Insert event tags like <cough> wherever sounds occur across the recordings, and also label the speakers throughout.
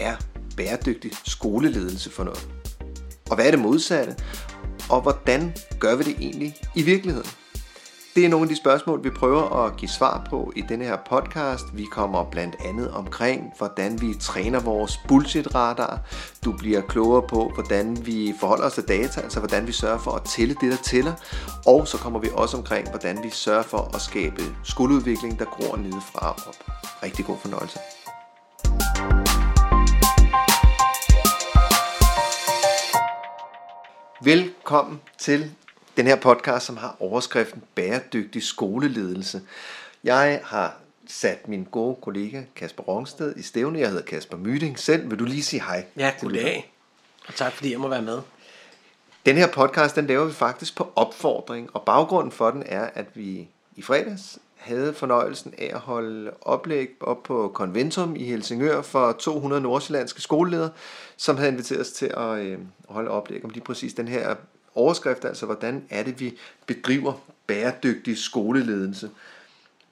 Speaker 1: er bæredygtig skoleledelse for noget? Og hvad er det modsatte? Og hvordan gør vi det egentlig i virkeligheden? Det er nogle af de spørgsmål, vi prøver at give svar på i denne her podcast. Vi kommer blandt andet omkring, hvordan vi træner vores bullshit-radar. Du bliver klogere på, hvordan vi forholder os til data, altså hvordan vi sørger for at tælle det, der tæller. Og så kommer vi også omkring, hvordan vi sørger for at skabe skoleudvikling, der gror nedefra op. Rigtig god fornøjelse. Velkommen til den her podcast, som har overskriften Bæredygtig skoleledelse. Jeg har sat min gode kollega Kasper Rongsted i stævne. Jeg hedder Kasper Myting selv. Vil du lige sige hej?
Speaker 2: Ja, goddag. Og tak fordi jeg må være med.
Speaker 1: Den her podcast, den laver vi faktisk på opfordring, og baggrunden for den er, at vi i fredags havde fornøjelsen af at holde oplæg op på Conventum i Helsingør for 200 nordsjællandske skoleledere, som havde inviteret os til at øh, holde oplæg om lige præcis den her overskrift, altså hvordan er det, vi bedriver bæredygtig skoleledelse.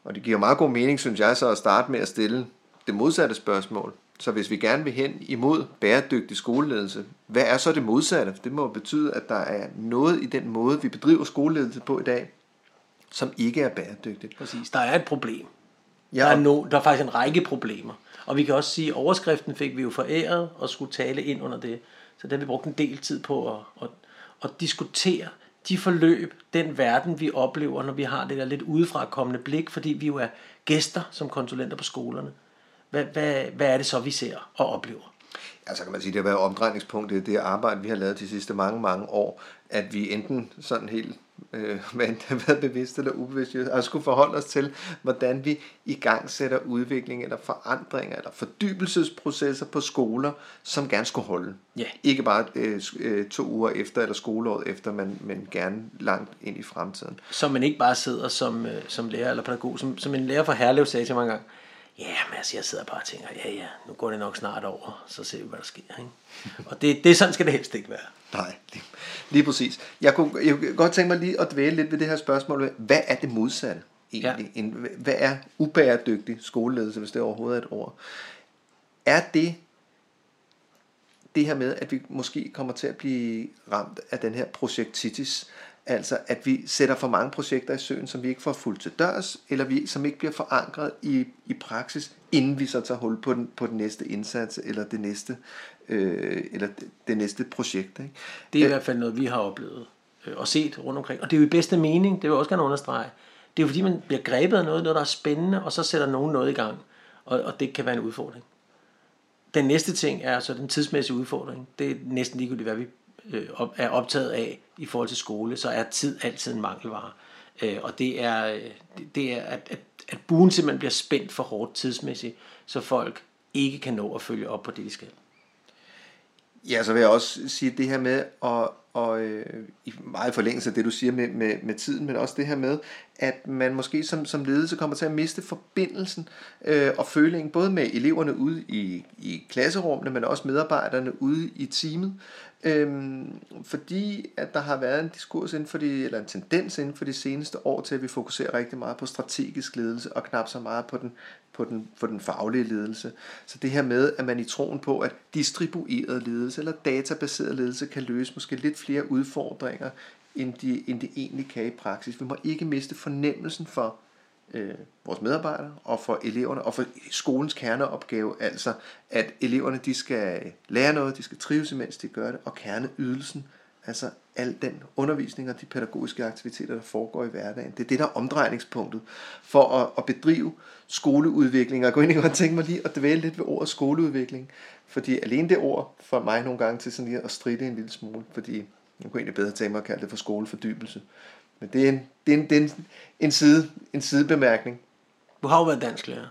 Speaker 1: Og det giver meget god mening, synes jeg, så at starte med at stille det modsatte spørgsmål. Så hvis vi gerne vil hen imod bæredygtig skoleledelse, hvad er så det modsatte? Det må betyde, at der er noget i den måde, vi bedriver skoleledelse på i dag, som ikke er bæredygtigt.
Speaker 2: Præcis. Der er et problem. Ja. Der, er no, der er faktisk en række problemer. Og vi kan også sige, at overskriften fik vi jo foræret og skulle tale ind under det. Så det har vi brugt en del tid på at, at, at diskutere de forløb, den verden, vi oplever, når vi har det der lidt udefra kommende blik, fordi vi jo er gæster som konsulenter på skolerne. Hvad, hvad, hvad er det så, vi ser og oplever?
Speaker 1: Altså kan man sige, det har været omdrejningspunktet det arbejde, vi har lavet de sidste mange, mange år, at vi enten sådan helt øh, <laughs> men været bevidst eller ubevidst, og skulle forholde os til, hvordan vi i gang sætter udvikling eller forandringer eller fordybelsesprocesser på skoler, som gerne skulle holde.
Speaker 2: Ja.
Speaker 1: Ikke bare øh, øh, to uger efter eller skoleåret efter, men, men gerne langt ind i fremtiden.
Speaker 2: Så man ikke bare sidder som, øh, som lærer eller pædagog, som, som en lærer fra Herlev sagde til mig en gang, ja, men altså, jeg sidder bare og tænker, ja, ja, nu går det nok snart over, så ser vi, hvad der sker. Ikke? Og det, det sådan skal det helst ikke være.
Speaker 1: Nej, lige, lige præcis. Jeg kunne, jeg kunne godt tænke mig lige at dvæle lidt ved det her spørgsmål. Hvad er det modsatte egentlig? Ja. En, hvad er ubæredygtig skoleledelse, hvis det overhovedet er et ord? Er det det her med, at vi måske kommer til at blive ramt af den her projektitis, Altså at vi sætter for mange projekter i søen, som vi ikke får fuldt til dørs, eller vi, som ikke bliver forankret i, i praksis, inden vi så tager hul på den, på den næste indsats, eller det næste, øh, eller det, det næste projekt. Ikke?
Speaker 2: Det er i hvert fald noget, vi har oplevet øh, og set rundt omkring. Og det er jo i bedste mening, det vil jeg også gerne understrege. Det er jo fordi, man bliver grebet af noget, noget der er spændende, og så sætter nogen noget i gang. Og, og det kan være en udfordring. Den næste ting er så den tidsmæssige udfordring. Det er næsten ligegyldigt, hvad vi øh, er optaget af i forhold til skole, så er tid altid en mangelvare. Øh, og det er, øh, det er at, at, at buen simpelthen bliver spændt for hårdt tidsmæssigt, så folk ikke kan nå at følge op på det, de skal.
Speaker 1: Ja, så vil jeg også sige det her med, og, og øh, i meget forlængelse af det, du siger med, med, med tiden, men også det her med, at man måske som, som ledelse kommer til at miste forbindelsen øh, og følingen, både med eleverne ude i, i klasserummene, men også medarbejderne ude i teamet. Øhm, fordi at der har været en diskurs inden for de, eller en tendens inden for de seneste år til, at vi fokuserer rigtig meget på strategisk ledelse, og knap så meget på den, på den, på den faglige ledelse. Så det her med, at man i troen på, at distribueret ledelse eller databaseret ledelse kan løse måske lidt flere udfordringer, end de, end de egentlig kan i praksis. Vi må ikke miste fornemmelsen for, øh, vores medarbejdere og for eleverne og for skolens kerneopgave, altså at eleverne de skal lære noget, de skal trives imens de gør det, og kerneydelsen, altså al den undervisning og de pædagogiske aktiviteter, der foregår i hverdagen. Det er det, der er omdrejningspunktet for at, at bedrive skoleudvikling. Og gå ind og tænke mig lige at dvæle lidt ved ordet skoleudvikling, fordi alene det ord får mig nogle gange til sådan lige at stride en lille smule, fordi jeg kunne egentlig bedre tænke mig at kalde det for skolefordybelse. Men det er en, det er en, det er en, en, side, en sidebemærkning.
Speaker 2: Du har jo været dansklærer.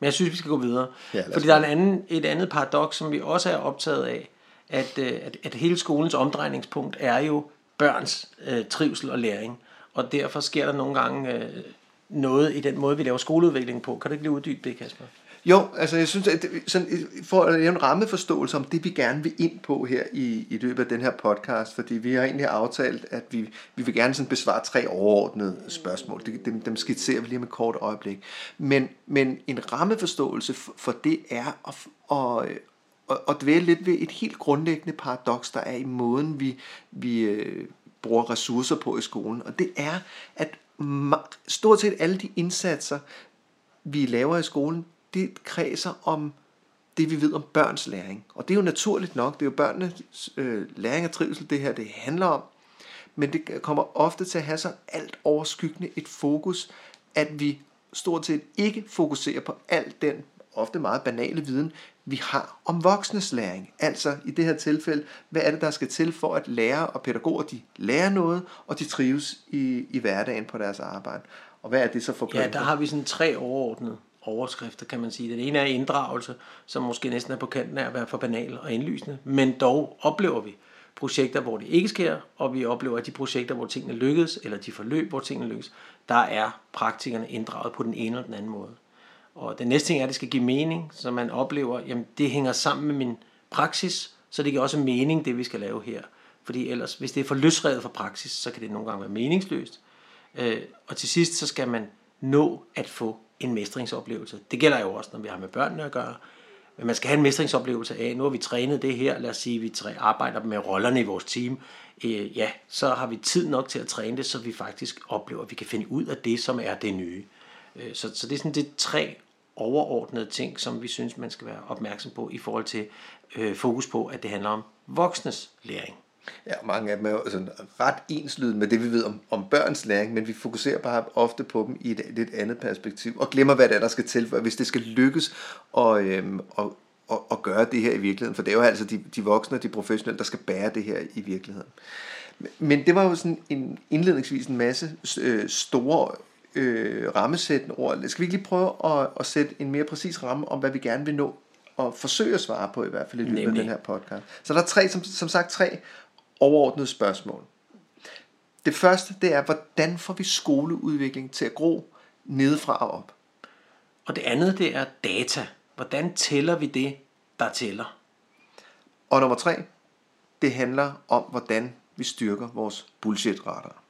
Speaker 2: Men jeg synes, vi skal gå videre. Ja, Fordi der er en anden, et andet paradoks, som vi også er optaget af, at, øh, at, at hele skolens omdrejningspunkt er jo børns øh, trivsel og læring. Og derfor sker der nogle gange øh, noget i den måde, vi laver skoleudvikling på. Kan du ikke lige uddybe det, Kasper?
Speaker 1: Jo, altså jeg synes, at det, sådan, for at lave en rammeforståelse om det, vi gerne vil ind på her i, i løbet af den her podcast, fordi vi har egentlig aftalt, at vi, vi vil gerne sådan besvare tre overordnede spørgsmål. Dem, dem skitserer vi lige med et kort øjeblik. Men, men en rammeforståelse for, for det er at, at, og, at dvæle lidt ved et helt grundlæggende paradoks, der er i måden, vi, vi øh, bruger ressourcer på i skolen. Og det er, at stort set alle de indsatser, vi laver i skolen, det kredser om det, vi ved om børns læring. Og det er jo naturligt nok. Det er jo børnenes øh, læring og trivsel, det her det handler om. Men det kommer ofte til at have så alt overskyggende et fokus, at vi stort set ikke fokuserer på al den ofte meget banale viden, vi har om voksnes læring. Altså i det her tilfælde, hvad er det, der skal til for at lære og pædagoger, de lærer noget, og de trives i, i hverdagen på deres arbejde. Og hvad er det så for
Speaker 2: Ja, der har vi sådan tre overordnede overskrifter, kan man sige. Den ene er inddragelse, som måske næsten er på kanten af at være for banal og indlysende, men dog oplever vi projekter, hvor det ikke sker, og vi oplever, at de projekter, hvor tingene lykkes, eller de forløb, hvor tingene lykkes, der er praktikerne inddraget på den ene eller den anden måde. Og den næste ting er, at det skal give mening, så man oplever, at det hænger sammen med min praksis, så det giver også mening, det vi skal lave her. Fordi ellers, hvis det er for løsredet fra praksis, så kan det nogle gange være meningsløst. Øh, og til sidst, så skal man nå at få en mestringsoplevelse. Det gælder jo også, når vi har med børnene at gøre. Men man skal have en mestringsoplevelse af, nu har vi trænet det her, lad os sige, vi arbejder med rollerne i vores team. Øh, ja, så har vi tid nok til at træne det, så vi faktisk oplever, at vi kan finde ud af det, som er det nye. Øh, så, så det er sådan det tre overordnede ting, som vi synes, man skal være opmærksom på i forhold til øh, fokus på, at det handler om voksnes læring.
Speaker 1: Ja, mange af dem er jo sådan ret enslydende med det, vi ved om, om børns læring, men vi fokuserer bare ofte på dem i et lidt andet perspektiv, og glemmer, hvad det er, der skal til, for hvis det skal lykkes at, øhm, at, at, at gøre det her i virkeligheden, for det er jo altså de, de voksne og de professionelle, der skal bære det her i virkeligheden. Men det var jo sådan en indledningsvis en masse øh, store øh, rammesættende ord. Skal vi ikke lige prøve at, at sætte en mere præcis ramme om, hvad vi gerne vil nå og forsøge at svare på i hvert fald i løbet af den her podcast. Så der er tre, som, som sagt tre overordnede spørgsmål. Det første, det er, hvordan får vi skoleudvikling til at gro nedefra og op?
Speaker 2: Og det andet, det er data. Hvordan tæller vi det, der tæller?
Speaker 1: Og nummer tre, det handler om, hvordan vi styrker vores bullshit-radar.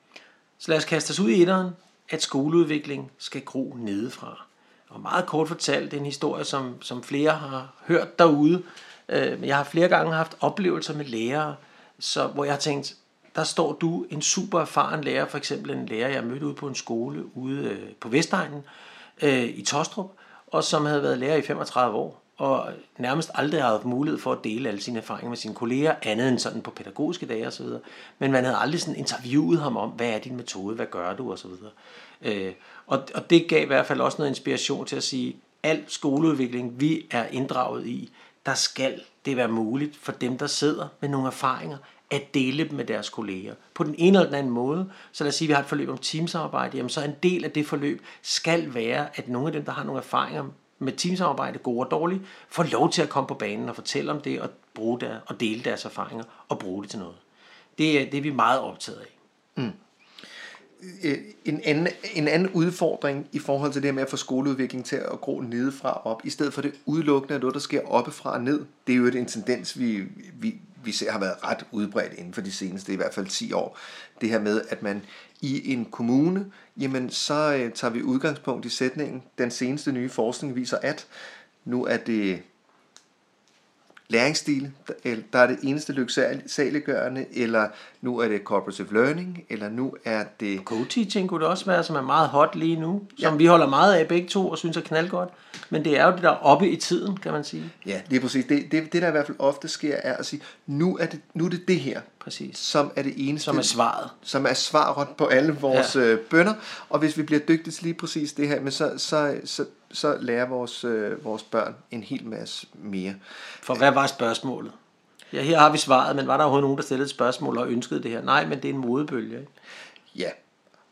Speaker 2: Så lad os kaste os ud i etteren, at skoleudvikling skal gro nedefra. Og meget kort fortalt, det er en historie, som, som flere har hørt derude. Øh, jeg har flere gange haft oplevelser med lærere, så, hvor jeg har tænkt, der står du, en super erfaren lærer, for eksempel en lærer, jeg mødte ude på en skole ude øh, på Vestegnen øh, i Tostrup, og som havde været lærer i 35 år, og nærmest aldrig havde haft mulighed for at dele alle sine erfaringer med sine kolleger, andet end sådan på pædagogiske dage osv. Men man havde aldrig sådan interviewet ham om, hvad er din metode, hvad gør du osv. Øh, og, og det gav i hvert fald også noget inspiration til at sige, al skoleudvikling, vi er inddraget i, der skal det være muligt for dem, der sidder med nogle erfaringer, at dele dem med deres kolleger. På den ene eller den anden måde, så lad os sige, at vi har et forløb om teamsamarbejde, jamen så en del af det forløb skal være, at nogle af dem, der har nogle erfaringer med teamsamarbejde, gode og dårlige, får lov til at komme på banen og fortælle om det, og, bruge der, og dele deres erfaringer, og bruge det til noget. Det er, det er vi meget optaget af. Mm.
Speaker 1: Øh, en anden, en anden udfordring i forhold til det her med at få skoleudvikling til at gro nedefra og op, i stedet for det udelukkende af noget, der sker oppefra og ned. Det er jo en tendens, vi, vi, vi ser har været ret udbredt inden for de seneste, i hvert fald 10 år. Det her med, at man i en kommune, jamen så øh, tager vi udgangspunkt i sætningen, den seneste nye forskning viser, at nu er det læringsstil, der er det eneste lyksaliggørende, eller nu er det cooperative learning, eller nu er det...
Speaker 2: Co-teaching kunne det også være, som er meget hot lige nu, som ja. vi holder meget af begge to og synes er knaldgodt. Men det er jo det der oppe i tiden, kan man sige.
Speaker 1: Ja, det er præcis. Det, det, det der i hvert fald ofte sker, er at sige, nu er det, nu er det, det her,
Speaker 2: præcis.
Speaker 1: som er det eneste...
Speaker 2: Som er svaret.
Speaker 1: Som er svaret på alle vores ja. Øh, bønder. Og hvis vi bliver dygtige til lige præcis det her, men så, så, så, så lærer vores, øh, vores børn en hel masse mere.
Speaker 2: For hvad var spørgsmålet? Ja, her har vi svaret, men var der overhovedet nogen, der stillede et spørgsmål og ønskede det her? Nej, men det er en modebølge. Ikke?
Speaker 1: Ja,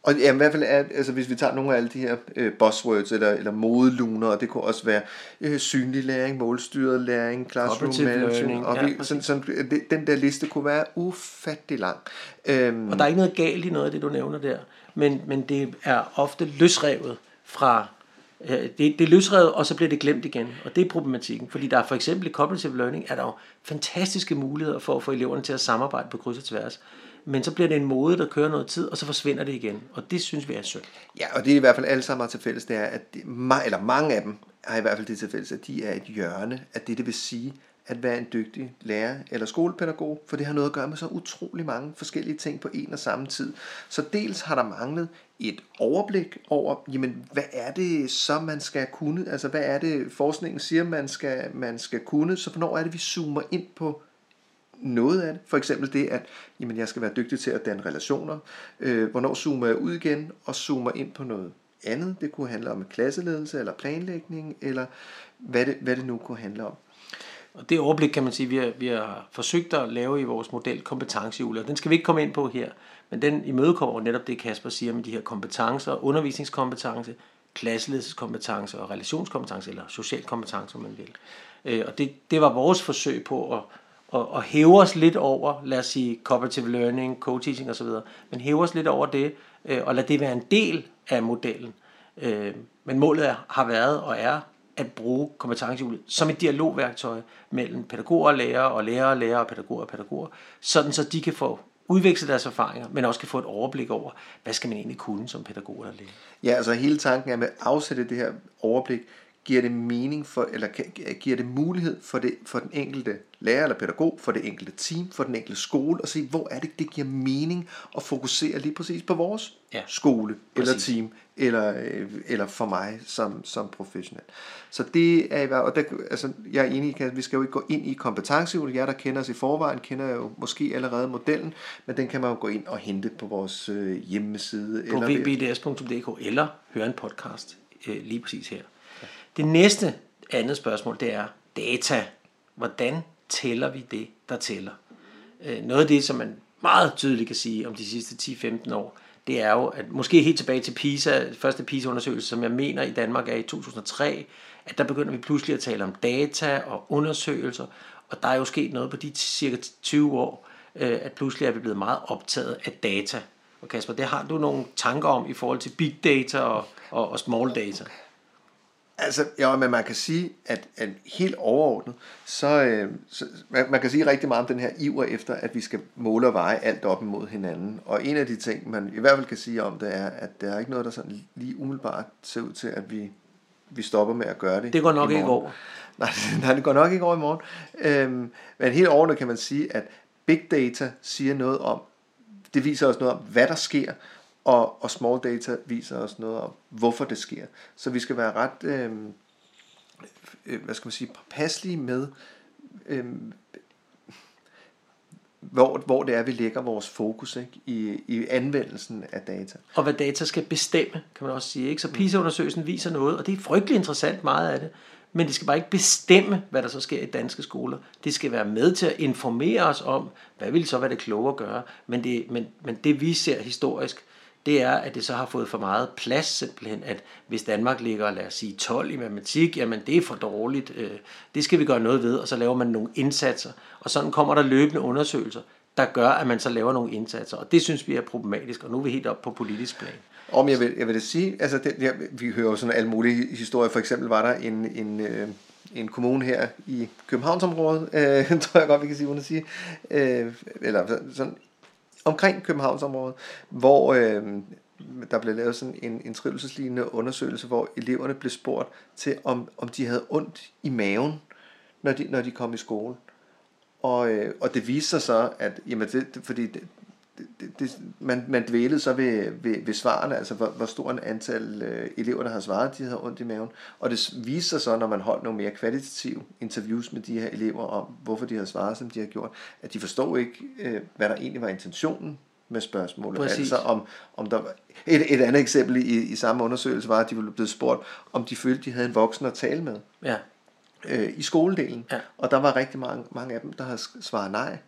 Speaker 1: og ja, i hvert fald er, altså hvis vi tager nogle af alle de her øh, buzzwords eller, eller modeluner, og det kunne også være øh, synlig læring, målstyret læring, classroom management, og ja, vi, sådan, sådan, det, den der liste kunne være ufattelig lang.
Speaker 2: Øhm, og der er ikke noget galt i noget af det, du nævner der, men, men det er ofte løsrevet fra det, det er løsrevet, og så bliver det glemt igen. Og det er problematikken. Fordi der er for eksempel i cognitive learning, er der jo fantastiske muligheder for at få eleverne til at samarbejde på kryds og tværs. Men så bliver det en mode, der kører noget tid, og så forsvinder det igen. Og det synes vi er synd.
Speaker 1: Ja, og det er i hvert fald alle sammen har til fælles, det er, at det, eller mange af dem har i hvert fald det til fælles, at de er et hjørne af det, det vil sige at være en dygtig lærer eller skolepædagog, for det har noget at gøre med så utrolig mange forskellige ting på en og samme tid. Så dels har der manglet et overblik over, jamen, hvad er det så, man skal kunne? Altså, hvad er det, forskningen siger, man skal, man skal kunne? Så hvornår er det, vi zoomer ind på noget af det. For eksempel det, at jamen, jeg skal være dygtig til at danne relationer. Øh, hvornår zoomer jeg ud igen og zoomer ind på noget andet. Det kunne handle om klasseledelse eller planlægning, eller hvad det, hvad det nu kunne handle om.
Speaker 2: Og det overblik kan man sige, vi har, vi har forsøgt at lave i vores model kompetencehjul, og den skal vi ikke komme ind på her, men den imødekommer netop det, Kasper siger med de her kompetencer, undervisningskompetence, klasseledelseskompetence og relationskompetence, eller social kompetence, om man vil. Øh, og det, det var vores forsøg på at, og, og hæve os lidt over, lad os sige cooperative learning, co-teaching osv., men hæve os lidt over det, øh, og lad det være en del af modellen. Øh, men målet har været og er at bruge kompetencehjulet som et dialogværktøj mellem pædagoger og lærere, og lærere og lærere, og pædagoger og pædagoger, sådan så de kan få udveksle deres erfaringer, men også kan få et overblik over, hvad skal man egentlig kunne som pædagog eller lærer.
Speaker 1: Ja, altså hele tanken er med at afsætte det her overblik, giver det mening for, eller giver det mulighed for, det, for den enkelte lærer eller pædagog, for det enkelte team, for den enkelte skole, og se, hvor er det, det giver mening at fokusere lige præcis på vores ja, skole, præcis. eller team, eller, øh, eller for mig som, som professionel. Så det er, og der, altså, jeg er enig i, at vi skal jo ikke gå ind i kompetencehjulet. Jeg, der kender os i forvejen, kender jo måske allerede modellen, men den kan man jo gå ind og hente på vores øh, hjemmeside.
Speaker 2: På eller vbds.dk, eller høre en podcast øh, lige præcis her. Det næste andet spørgsmål, det er data. Hvordan tæller vi det, der tæller? Øh, noget af det, som man meget tydeligt kan sige om de sidste 10-15 år, det er jo, at måske helt tilbage til PISA, første PISA-undersøgelse, som jeg mener i Danmark er i 2003, at der begynder vi pludselig at tale om data og undersøgelser, og der er jo sket noget på de cirka 20 år, øh, at pludselig er vi blevet meget optaget af data. Og Kasper, det har du nogle tanker om i forhold til big data og, og, og small data?
Speaker 1: Altså, ja, men man kan sige, at, at helt overordnet, så, øh, så man, man kan sige rigtig meget om den her iver efter, at vi skal måle og veje alt op imod hinanden. Og en af de ting, man i hvert fald kan sige om det, er, at der er ikke noget, der sådan lige umiddelbart ser ud til, at vi, vi stopper med at gøre det.
Speaker 2: Det går nok ikke over. <laughs>
Speaker 1: Nej, nej, det går nok ikke over i morgen. Øhm, men helt overordnet kan man sige, at big data siger noget om, det viser os noget om, hvad der sker, og, og small data viser os noget om, hvorfor det sker. Så vi skal være ret, øh, øh, hvad skal man sige, påpasselige med, øh, hvor, hvor det er, vi lægger vores fokus ikke, i, i anvendelsen af data.
Speaker 2: Og hvad data skal bestemme, kan man også sige. Ikke? Så PISA-undersøgelsen viser noget, og det er frygtelig interessant meget af det, men det skal bare ikke bestemme, hvad der så sker i danske skoler. Det skal være med til at informere os om, hvad vil så være det kloge at gøre. Men det, men, men det vi ser historisk, det er, at det så har fået for meget plads simpelthen, at hvis Danmark ligger, lad os sige, 12 i matematik, jamen det er for dårligt, øh, det skal vi gøre noget ved, og så laver man nogle indsatser, og sådan kommer der løbende undersøgelser, der gør, at man så laver nogle indsatser, og det synes vi er problematisk, og nu er vi helt op på politisk plan.
Speaker 1: Om jeg vil, jeg vil det sige, altså det, jeg, vi hører jo sådan alle mulige historier, for eksempel var der en, en, øh, en kommune her i Københavnsområdet, øh, <laughs> tror jeg godt, vi kan sige, uden at sige, øh, eller sådan omkring Københavnsområdet, hvor øh, der blev lavet sådan en, en trivselslignende undersøgelse, hvor eleverne blev spurgt til, om, om de havde ondt i maven, når de, når de kom i skole. Og, øh, og det viste sig så, at jamen det, det, fordi det, det, det, man, man dvælede så ved, ved, ved svarene, altså hvor, hvor stor en antal øh, elever, der har svaret, de havde ondt i maven. Og det viste sig så, når man holdt nogle mere kvalitative interviews med de her elever om, hvorfor de har svaret, som de har gjort, at de forstod ikke, øh, hvad der egentlig var intentionen med spørgsmålet. Præcis. Altså om, om der et, et andet eksempel i, i samme undersøgelse var, at de blev spurgt, om de følte, de havde en voksen at tale med. Ja. Øh, I skoledelen. Ja. Og der var rigtig mange, mange af dem, der havde svaret nej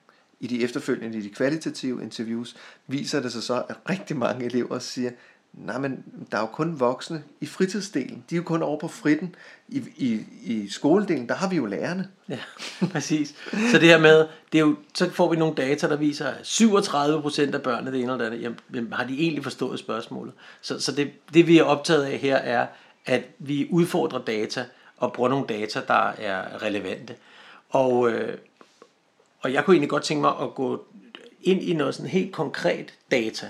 Speaker 1: i de efterfølgende, i de kvalitative interviews, viser det sig så, at rigtig mange elever siger, nej, men der er jo kun voksne i fritidsdelen. De er jo kun over på fritten. I, i, i skoledelen, der har vi jo lærerne.
Speaker 2: Ja, <laughs> præcis. Så det her med, det er jo, så får vi nogle data, der viser, at 37 procent af børnene, det ene eller det andet, jamen, har de egentlig forstået spørgsmålet. Så, så det, det, vi er optaget af her, er, at vi udfordrer data, og bruger nogle data, der er relevante. Og, øh, og jeg kunne egentlig godt tænke mig at gå ind i noget sådan helt konkret data,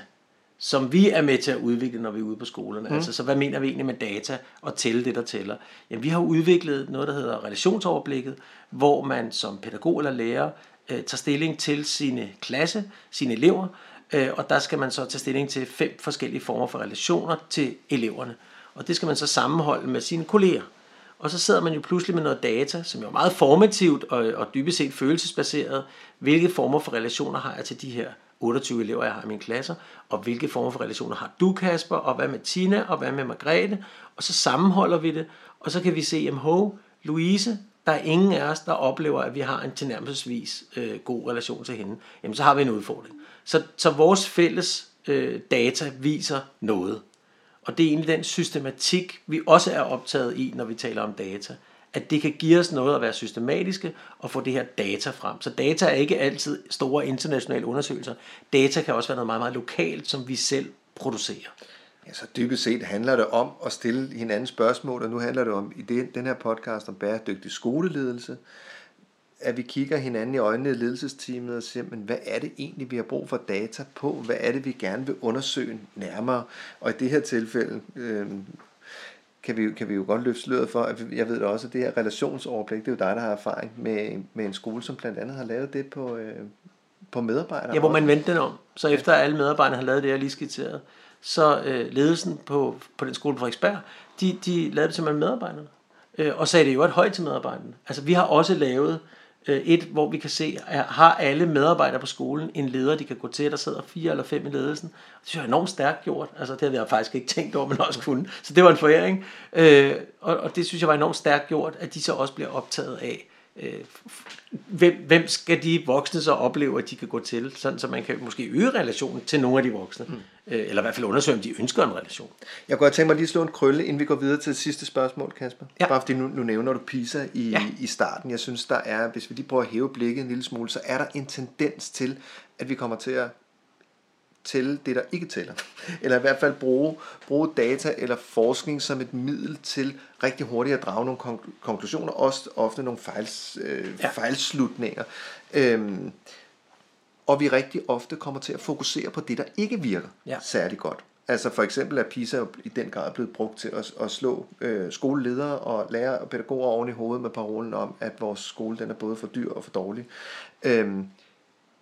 Speaker 2: som vi er med til at udvikle, når vi er ude på skolerne. Mm. Altså, så hvad mener vi egentlig med data og tælle det, der tæller? Jamen, vi har udviklet noget, der hedder relationsoverblikket, hvor man som pædagog eller lærer øh, tager stilling til sine klasse, sine elever, øh, og der skal man så tage stilling til fem forskellige former for relationer til eleverne. Og det skal man så sammenholde med sine kolleger. Og så sidder man jo pludselig med noget data, som jo er meget formativt og, og dybest set følelsesbaseret. Hvilke former for relationer har jeg til de her 28 elever, jeg har i min klasser, og hvilke former for relationer har du, Kasper, og hvad med Tina, og hvad med Margrethe, og så sammenholder vi det, og så kan vi se, jamen hov, Louise, der er ingen af os, der oplever, at vi har en tilnærmelsesvis øh, god relation til hende, jamen så har vi en udfordring. Så, så vores fælles øh, data viser noget. Og det er egentlig den systematik, vi også er optaget i, når vi taler om data. At det kan give os noget at være systematiske og få det her data frem. Så data er ikke altid store internationale undersøgelser. Data kan også være noget meget, meget lokalt, som vi selv producerer.
Speaker 1: Ja, så dybest set handler det om at stille hinanden spørgsmål, og nu handler det om i den her podcast om bæredygtig skoleledelse at vi kigger hinanden i øjnene i ledelsesteamet og siger, men hvad er det egentlig, vi har brug for data på? Hvad er det, vi gerne vil undersøge nærmere? Og i det her tilfælde øh, kan, vi, kan vi jo godt løfte sløret for, at jeg ved også, at det her relationsoverblik, det er jo dig, der har erfaring med, med en skole, som blandt andet har lavet det på, øh, på medarbejdere.
Speaker 2: Ja, hvor man vendte den om. Så efter alle medarbejderne har lavet det, jeg lige skitseret, så øh, ledelsen på, på den skole på Frederiksberg, de, de lavede det simpelthen medarbejderne. Øh, og sagde det jo et højt til medarbejderne. Altså vi har også lavet Øh, et, hvor vi kan se, at har alle medarbejdere på skolen en leder, de kan gå til, der sidder fire eller fem i ledelsen. Det synes jeg er enormt stærkt gjort. Altså, det havde jeg faktisk ikke tænkt over, men også kunne. Så det var en foræring. Øh, og, og det synes jeg var enormt stærkt gjort, at de så også bliver optaget af, øh, hvem, hvem skal de voksne så opleve, at de kan gå til, sådan så man kan måske øge relationen til nogle af de voksne, mm. øh, eller i hvert fald undersøge, om de ønsker en relation.
Speaker 1: Jeg kunne godt tænke mig lige at slå en krølle, inden vi går videre til det sidste spørgsmål, Kasper. Ja. Bare fordi nu, nu nævner du PISA i, ja. i starten. Jeg synes, der er, hvis vi lige prøver at hæve blikket en lille smule, så er der en tendens til, at vi kommer til at tælle det, der ikke tæller. Eller i hvert fald bruge, bruge data eller forskning som et middel til rigtig hurtigt at drage nogle konklusioner, også ofte nogle fejls, øh, ja. fejlslutninger. Øhm, og vi rigtig ofte kommer til at fokusere på det, der ikke virker ja. særlig godt. Altså for eksempel er PISA i den grad blevet brugt til at, at slå øh, skoleledere og lærere og pædagoger oven i hovedet med parolen om, at vores skole den er både for dyr og for dårlig. Øhm,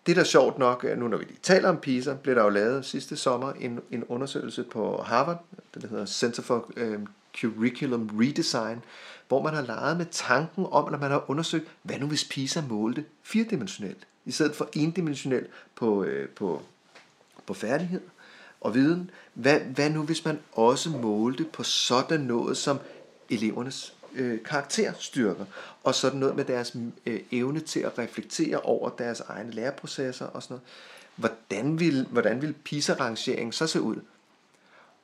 Speaker 1: det, der er sjovt nok, nu når vi lige taler om PISA, blev der jo lavet sidste sommer en, en undersøgelse på Harvard, det der hedder Center for um, Curriculum Redesign, hvor man har leget med tanken om, at man har undersøgt, hvad nu hvis PISA målte firedimensionelt, i stedet for endimensionelt på, øh, på, på færdighed og viden. Hvad, hvad nu hvis man også målte på sådan noget som elevernes øh, karakterstyrker, og sådan noget med deres øh, evne til at reflektere over deres egne læreprocesser og sådan noget. Hvordan vil, hvordan vil PISA-rangeringen så se ud?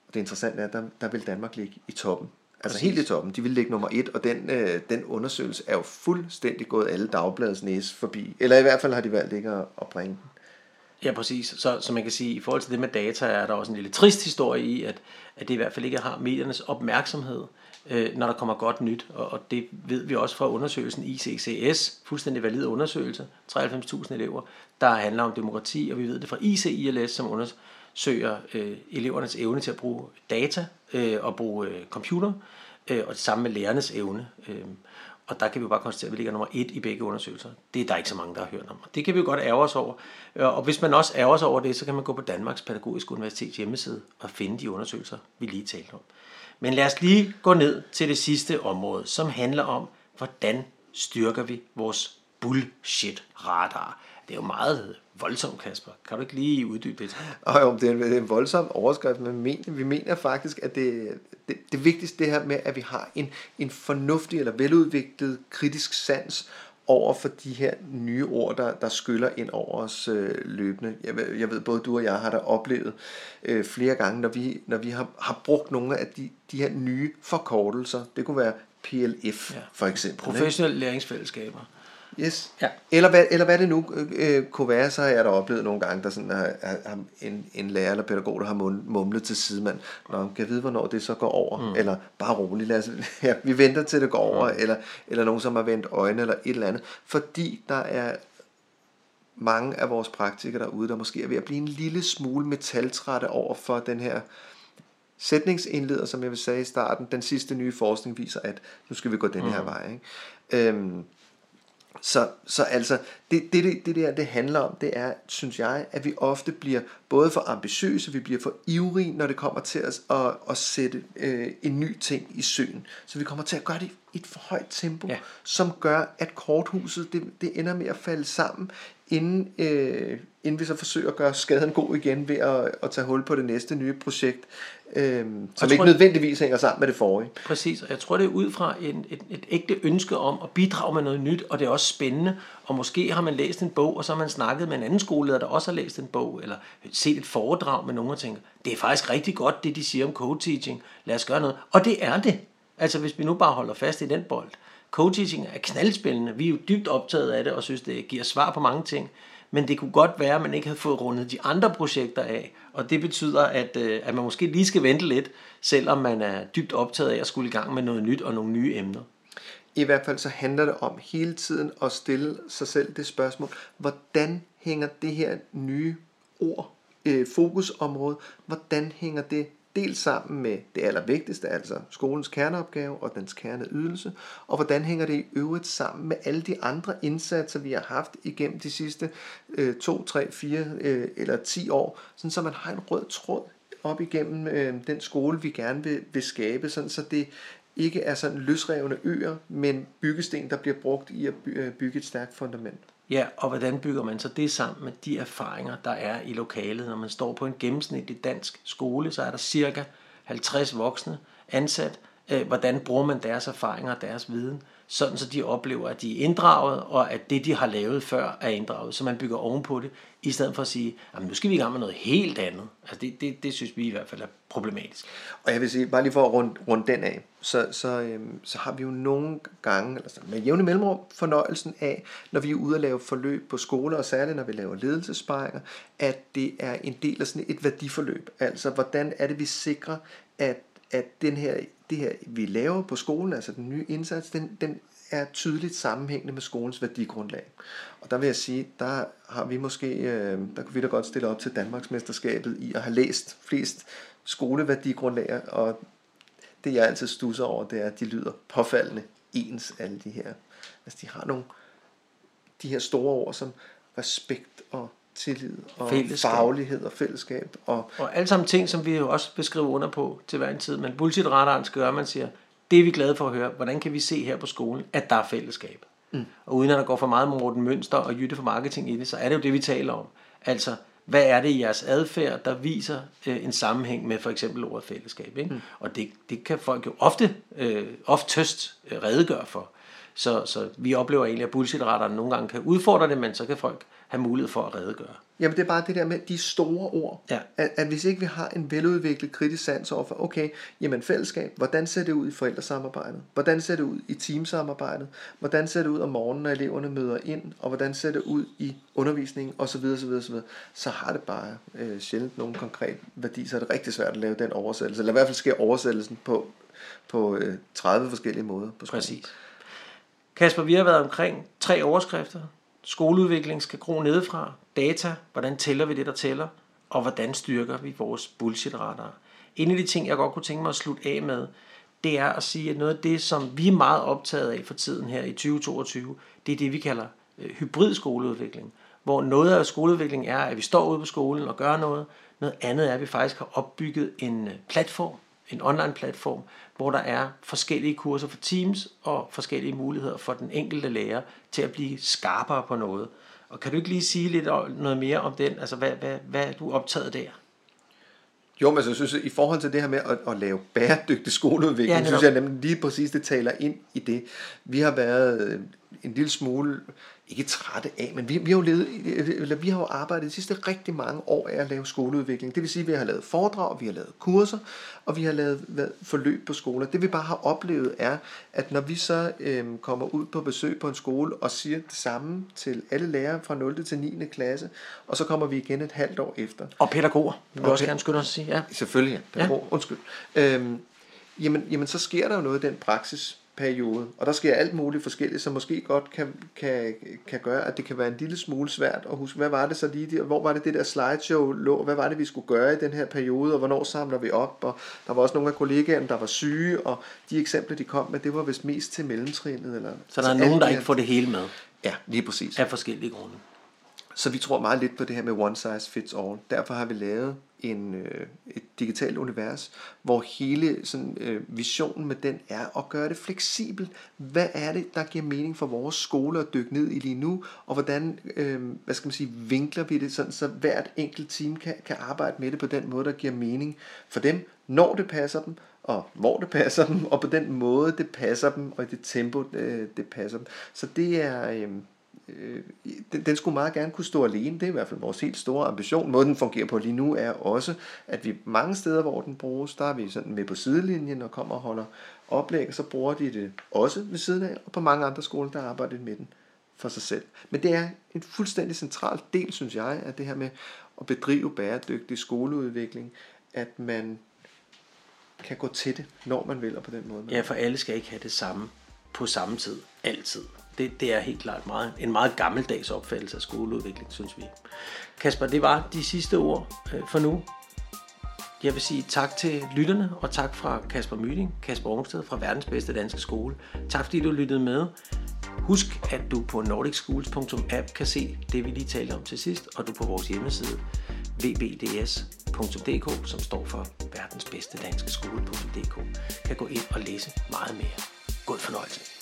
Speaker 1: Og det interessante er, at der, der vil Danmark ligge i toppen. Altså Præcis. helt i toppen. De vil ligge nummer et, og den, øh, den undersøgelse er jo fuldstændig gået alle dagbladets næse forbi. Eller i hvert fald har de valgt ikke at, at bringe den.
Speaker 2: Ja, præcis. Så, så man kan sige, i forhold til det med data, er der også en lille trist historie i, at, at det i hvert fald ikke har mediernes opmærksomhed øh, når der kommer godt nyt. Og, og det ved vi også fra undersøgelsen ICCS, fuldstændig valid undersøgelse, 93.000 elever, der handler om demokrati, og vi ved det fra ICILS, som undersøger øh, elevernes evne til at bruge data øh, og bruge øh, computer, øh, og det samme med lærernes evne. Øh, og der kan vi bare konstatere, at vi ligger nummer et i begge undersøgelser. Det er der ikke så mange, der har hørt om. Det kan vi jo godt ærge os over. Øh, og hvis man også ærger sig over det, så kan man gå på Danmarks Pædagogiske Universitets hjemmeside og finde de undersøgelser, vi lige talte om. Men lad os lige gå ned til det sidste område, som handler om, hvordan styrker vi vores bullshit radar. Det er jo meget voldsomt, Kasper. Kan du ikke lige uddybe det?
Speaker 1: Oh, jo, det er en, det er en voldsom overskrift, men vi mener, vi mener faktisk, at det, det, det vigtigste det her med, at vi har en, en fornuftig eller veludviklet kritisk sans over for de her nye ord, der, der skyller ind over os øh, løbende. Jeg, jeg ved, både du og jeg har da oplevet øh, flere gange, når vi, når vi har, har brugt nogle af de, de her nye forkortelser. Det kunne være PLF ja. for eksempel.
Speaker 2: Professionelle læringsfællesskaber.
Speaker 1: Yes. Ja. Eller, hvad, eller hvad det nu øh, kunne være, så har jeg da oplevet nogle gange, der sådan har, har en, en lærer eller pædagog, der har mumlet til sidemand. Nå, kan jeg vide, hvornår det så går over? Mm. Eller bare roligt, lad os, <laughs> ja, vi venter til det går over. Mm. Eller, eller nogen, som har vendt øjne eller et eller andet. Fordi der er mange af vores praktikere derude, der måske er ved at blive en lille smule metaltrætte over for den her sætningsindleder, som jeg vil sige i starten. Den sidste nye forskning viser, at nu skal vi gå den her mm. vej. Ikke? Øhm, så, så altså, det, det, det, det der, det handler om, det er, synes jeg, at vi ofte bliver både for ambitiøse, vi bliver for ivrige, når det kommer til at, at, at sætte øh, en ny ting i søen. Så vi kommer til at gøre det i et for højt tempo, ja. som gør, at korthuset, det, det ender med at falde sammen, inden, øh, inden vi så forsøger at gøre skaden god igen ved at, at tage hul på det næste nye projekt, øh, som tror, ikke nødvendigvis hænger sammen med det forrige.
Speaker 2: Præcis, og jeg tror det er ud fra en, et, et ægte ønske om at bidrage med noget nyt, og det er også spændende, og måske har man læst en bog, og så har man snakket med en anden skoleleder, der også har læst en bog, eller set et foredrag med nogen og tænker, det er faktisk rigtig godt, det de siger om co-teaching, lad os gøre noget. Og det er det. Altså hvis vi nu bare holder fast i den bold. Co-teaching er knaldspændende. Vi er jo dybt optaget af det og synes, det giver svar på mange ting. Men det kunne godt være, at man ikke havde fået rundet de andre projekter af. Og det betyder, at, øh, at man måske lige skal vente lidt, selvom man er dybt optaget af at skulle i gang med noget nyt og nogle nye emner.
Speaker 1: I hvert fald så handler det om hele tiden at stille sig selv det spørgsmål, hvordan hænger det her nye ord, øh, fokusområde, hvordan hænger det dels sammen med det allervigtigste, altså skolens kerneopgave og dens kerneydelse, og hvordan hænger det i øvrigt sammen med alle de andre indsatser, vi har haft igennem de sidste 2, 3, 4 eller 10 år, sådan så man har en rød tråd op igennem øh, den skole, vi gerne vil, vil skabe, sådan så det ikke er sådan løsrevne øer, men byggesten, der bliver brugt i at øh, bygge et stærkt fundament.
Speaker 2: Ja, og hvordan bygger man så det sammen med de erfaringer, der er i lokalet? Når man står på en gennemsnitlig dansk skole, så er der cirka 50 voksne ansat. Øh, hvordan bruger man deres erfaringer og deres viden? sådan så de oplever, at de er inddraget, og at det, de har lavet før, er inddraget. Så man bygger ovenpå det, i stedet for at sige, at nu skal vi i gang med noget helt andet. Altså det, det, det synes vi i hvert fald er problematisk.
Speaker 1: Og jeg vil sige, bare lige for at runde, runde den af, så, så, øhm, så har vi jo nogle gange, eller med jævne mellemrum, fornøjelsen af, når vi er ude og lave forløb på skoler, og særligt når vi laver ledelsespejringer, at det er en del af sådan et værdiforløb. Altså, hvordan er det, vi sikrer, at, at den her det her, vi laver på skolen, altså den nye indsats, den, den er tydeligt sammenhængende med skolens værdigrundlag. Og der vil jeg sige, der har vi måske, øh, der kunne vi da godt stille op til Danmarksmesterskabet i at have læst flest skoleværdigrundlag, og det jeg altid stusser over, det er, at de lyder påfaldende ens, alle de her. Altså de har nogle, de her store ord som respekt og tillid og fællesskab. faglighed og fællesskab.
Speaker 2: Og, og alle sammen ting, som vi jo også beskriver under på til hver en tid. Men bullshit-radaren skal gøre, man siger, det er vi glade for at høre. Hvordan kan vi se her på skolen, at der er fællesskab? Mm. Og uden at der går for meget med Morten Mønster og Jytte for marketing i det, så er det jo det, vi taler om. Altså, hvad er det i jeres adfærd, der viser øh, en sammenhæng med for eksempel ordet fællesskab? Ikke? Mm. Og det, det kan folk jo ofte, øh, oftest øh, redegøre for. Så, så vi oplever egentlig, at bullshit nogle gange kan udfordre det, men så kan folk have mulighed for at redegøre.
Speaker 1: Jamen det er bare det der med de store ord. Ja. At, at hvis ikke vi har en veludviklet kritisk sans over for, okay, jamen fællesskab, hvordan ser det ud i forældresamarbejdet? Hvordan ser det ud i teamsamarbejdet? Hvordan ser det ud om morgenen, når eleverne møder ind? Og hvordan ser det ud i undervisningen? Og så videre, så videre, så videre. Så har det bare øh, sjældent nogen konkret værdi, så er det rigtig svært at lave den oversættelse. Eller i hvert fald sker oversættelsen på, på øh, 30 forskellige måder. På
Speaker 2: Præcis. Kasper, vi har været omkring tre overskrifter. Skoleudvikling skal gro nedefra. Data, hvordan tæller vi det, der tæller? Og hvordan styrker vi vores bullshit-radar? En af de ting, jeg godt kunne tænke mig at slutte af med, det er at sige, at noget af det, som vi er meget optaget af for tiden her i 2022, det er det, vi kalder øh, hybrid skoleudvikling. Hvor noget af skoleudviklingen er, at vi står ude på skolen og gør noget. Noget andet er, at vi faktisk har opbygget en øh, platform, en online platform, hvor der er forskellige kurser for teams og forskellige muligheder for den enkelte lærer til at blive skarpere på noget. Og kan du ikke lige sige lidt noget mere om den? Altså, hvad, hvad, hvad er du optaget der?
Speaker 1: Jo, men jeg synes, i forhold til det her med at, at lave bæredygtig skoleudvikling, ja, synes jeg nemlig lige præcis, det taler ind i det. Vi har været en lille smule ikke trætte af, men vi, vi, har jo levet, eller vi har jo arbejdet de sidste rigtig mange år af at lave skoleudvikling. Det vil sige, at vi har lavet foredrag, vi har lavet kurser, og vi har lavet forløb på skoler. Det vi bare har oplevet er, at når vi så øhm, kommer ud på besøg på en skole og siger det samme til alle lærere fra 0. til 9. klasse, og så kommer vi igen et halvt år efter.
Speaker 2: Og pædagoger, vil vi også gerne skynde os at sige. Ja.
Speaker 1: Selvfølgelig, ja. Pædagoger, ja. undskyld. Øhm, jamen, jamen, så sker der jo noget i den praksis periode, og der sker alt muligt forskelligt, som måske godt kan, kan, kan gøre, at det kan være en lille smule svært at huske, hvad var det så lige, hvor var det det der slideshow lå, hvad var det vi skulle gøre i den her periode, og hvornår samler vi op, og der var også nogle af kollegaerne, der var syge, og de eksempler, de kom med, det var vist mest til mellemtrinnet. Eller,
Speaker 2: så der er nogen, der ikke får det hele med?
Speaker 1: Ja, lige præcis.
Speaker 2: Af forskellige grunde.
Speaker 1: Så vi tror meget lidt på det her med one size fits all. Derfor har vi lavet en, øh, et digitalt univers, hvor hele sådan, øh, visionen med den er at gøre det fleksibelt. Hvad er det, der giver mening for vores skole at dykke ned i lige nu, og hvordan øh, hvad skal man sige, vinkler vi det, sådan, så hvert enkelt team kan, kan arbejde med det på den måde, der giver mening for dem, når det passer dem, og hvor det passer dem, og på den måde, det passer dem, og i det tempo, øh, det passer dem. Så det er... Øh, øh, den, den skulle meget gerne kunne stå alene. Det er i hvert fald vores helt store ambition. Måden den fungerer på lige nu er også, at vi mange steder, hvor den bruges, der er vi sådan med på sidelinjen og kommer og holder oplæg, og så bruger de det også ved siden af, og på mange andre skoler, der arbejder med den for sig selv. Men det er en fuldstændig central del, synes jeg, af det her med at bedrive bæredygtig skoleudvikling, at man kan gå til det, når man vil, og på den måde.
Speaker 2: Ja, for alle skal ikke have det samme på samme tid, altid. Det, det er helt klart meget, en meget gammeldags opfattelse af skoleudvikling, synes vi. Kasper, det var de sidste ord øh, for nu. Jeg vil sige tak til lytterne, og tak fra Kasper Myting, Kasper Ormsted fra Verdens Bedste Danske Skole. Tak fordi du lyttede med. Husk, at du på nordicschools.app kan se det, vi lige talte om til sidst, og du på vores hjemmeside vbds.dk, som står for verdens bedste danske skole.dk, kan gå ind og læse meget mere. God fornøjelse.